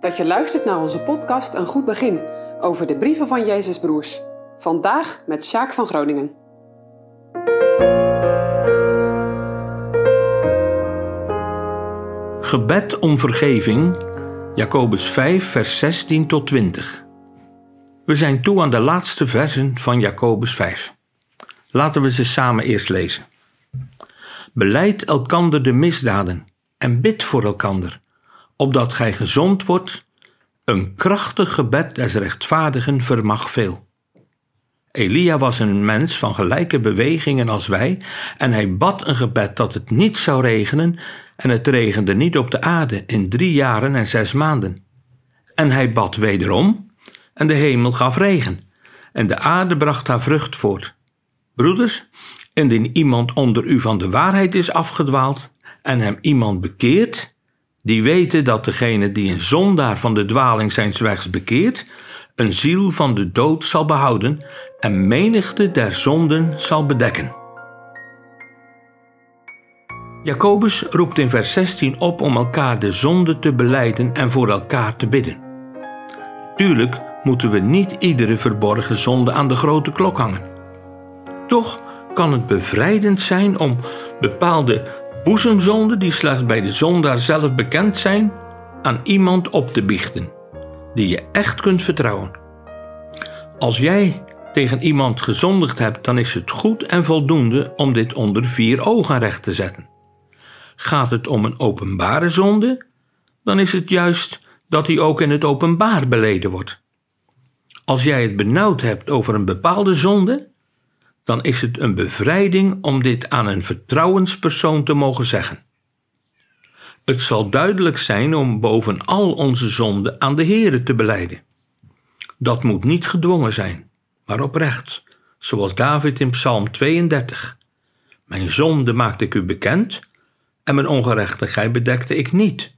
Dat je luistert naar onze podcast Een Goed Begin over de brieven van Jezus Broers. Vandaag met Sjaak van Groningen. Gebed om vergeving, Jacobus 5, vers 16 tot 20. We zijn toe aan de laatste versen van Jacobus 5. Laten we ze samen eerst lezen. Beleid elkander de misdaden en bid voor elkander, opdat gij gezond wordt. Een krachtig gebed des rechtvaardigen vermag veel. Elia was een mens van gelijke bewegingen als wij, en hij bad een gebed dat het niet zou regenen, en het regende niet op de aarde in drie jaren en zes maanden. En hij bad wederom, en de hemel gaf regen, en de aarde bracht haar vrucht voort. Broeders, indien iemand onder u van de waarheid is afgedwaald, en hem iemand bekeert, die weten dat degene die een zondaar van de dwaling zijn wegs bekeert, een ziel van de dood zal behouden en menigte der zonden zal bedekken. Jacobus roept in vers 16 op om elkaar de zonde te beleiden en voor elkaar te bidden. Tuurlijk moeten we niet iedere verborgen zonde aan de grote klok hangen. Toch kan het bevrijdend zijn om bepaalde boezemzonden die slechts bij de zondaar zelf bekend zijn, aan iemand op te biechten, die je echt kunt vertrouwen. Als jij tegen iemand gezondigd hebt, dan is het goed en voldoende om dit onder vier ogen recht te zetten. Gaat het om een openbare zonde, dan is het juist dat die ook in het openbaar beleden wordt. Als jij het benauwd hebt over een bepaalde zonde, dan is het een bevrijding om dit aan een vertrouwenspersoon te mogen zeggen. Het zal duidelijk zijn om boven al onze zonden aan de Heere te beleiden. Dat moet niet gedwongen zijn, maar oprecht, zoals David in Psalm 32. Mijn zonde maakte ik u bekend en mijn ongerechtigheid bedekte ik niet.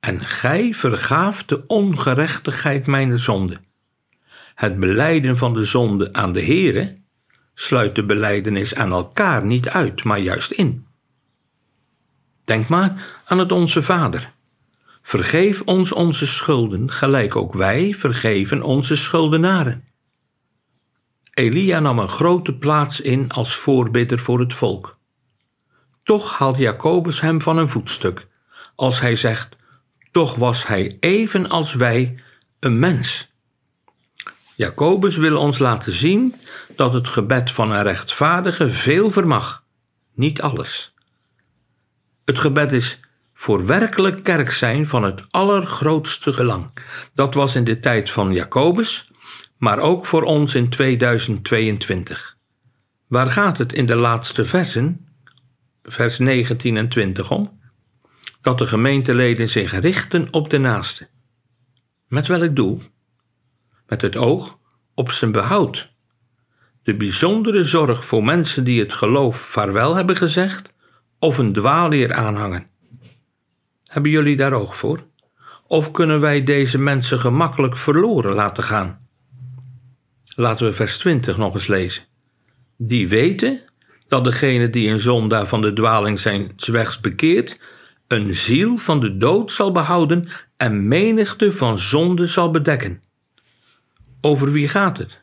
En gij vergaaft de ongerechtigheid mijner zonde. Het beleiden van de zonde aan de Heere sluit de beleidenis aan elkaar niet uit, maar juist in. Denk maar aan het Onze Vader. Vergeef ons onze schulden, gelijk ook wij vergeven onze schuldenaren. Elia nam een grote plaats in als voorbidder voor het volk. Toch haalt Jacobus hem van een voetstuk, als hij zegt: Toch was hij even als wij een mens. Jacobus wil ons laten zien dat het gebed van een rechtvaardige veel vermag, niet alles. Het gebed is voor werkelijk kerk zijn van het allergrootste gelang. Dat was in de tijd van Jacobus, maar ook voor ons in 2022. Waar gaat het in de laatste versen, vers 19 en 20 om? Dat de gemeenteleden zich richten op de naaste. Met welk doel? Met het oog op zijn behoud. De bijzondere zorg voor mensen die het geloof vaarwel hebben gezegd of een dwaalleer aanhangen. Hebben jullie daar oog voor? Of kunnen wij deze mensen gemakkelijk verloren laten gaan? Laten we vers 20 nog eens lezen. Die weten dat degene die een zondaar van de dwaling zijn zwegs bekeert, een ziel van de dood zal behouden en menigte van zonde zal bedekken. Over wie gaat het?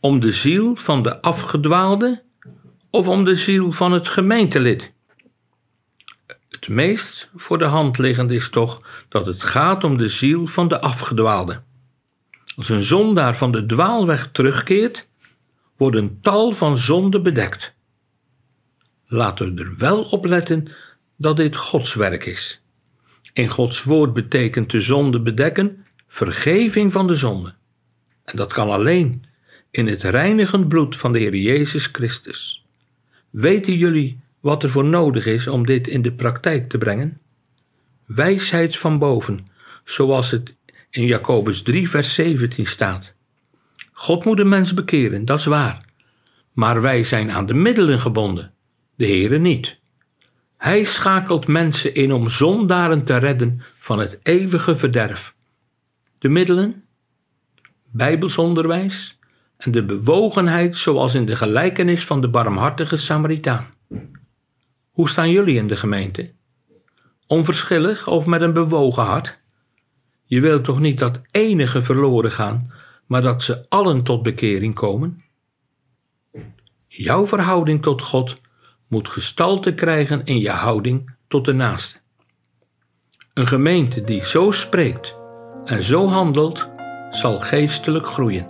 Om de ziel van de afgedwaalde of om de ziel van het gemeentelid? Het meest voor de hand liggend is toch dat het gaat om de ziel van de afgedwaalde. Als een zondaar van de dwaalweg terugkeert, wordt een tal van zonden bedekt. Laten we er wel op letten dat dit Gods werk is. In Gods woord betekent de zonde bedekken vergeving van de zonde. En dat kan alleen in het reinigend bloed van de Heer Jezus Christus. Weten jullie wat er voor nodig is om dit in de praktijk te brengen? Wijsheid van boven, zoals het in Jacobus 3, vers 17 staat. God moet de mens bekeren, dat is waar. Maar wij zijn aan de middelen gebonden, de Heere niet. Hij schakelt mensen in om zondaren te redden van het eeuwige verderf. De middelen? Bijbelsonderwijs en de bewogenheid zoals in de gelijkenis van de barmhartige Samaritaan. Hoe staan jullie in de gemeente? Onverschillig of met een bewogen hart? Je wilt toch niet dat enige verloren gaan, maar dat ze allen tot bekering komen? Jouw verhouding tot God moet gestalte krijgen in je houding tot de naaste. Een gemeente die zo spreekt en zo handelt, zal geestelijk groeien.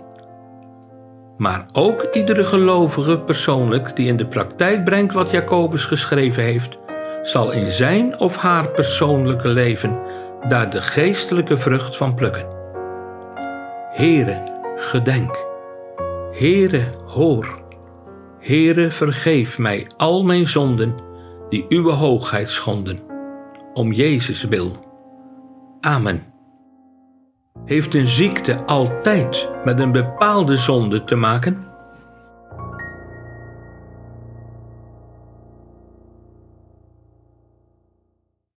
Maar ook iedere gelovige persoonlijk die in de praktijk brengt wat Jacobus geschreven heeft, zal in zijn of haar persoonlijke leven daar de geestelijke vrucht van plukken. Heere, gedenk. Heere, hoor. Heere, vergeef mij al mijn zonden die uw hoogheid schonden, om Jezus wil. Amen. Heeft een ziekte altijd met een bepaalde zonde te maken?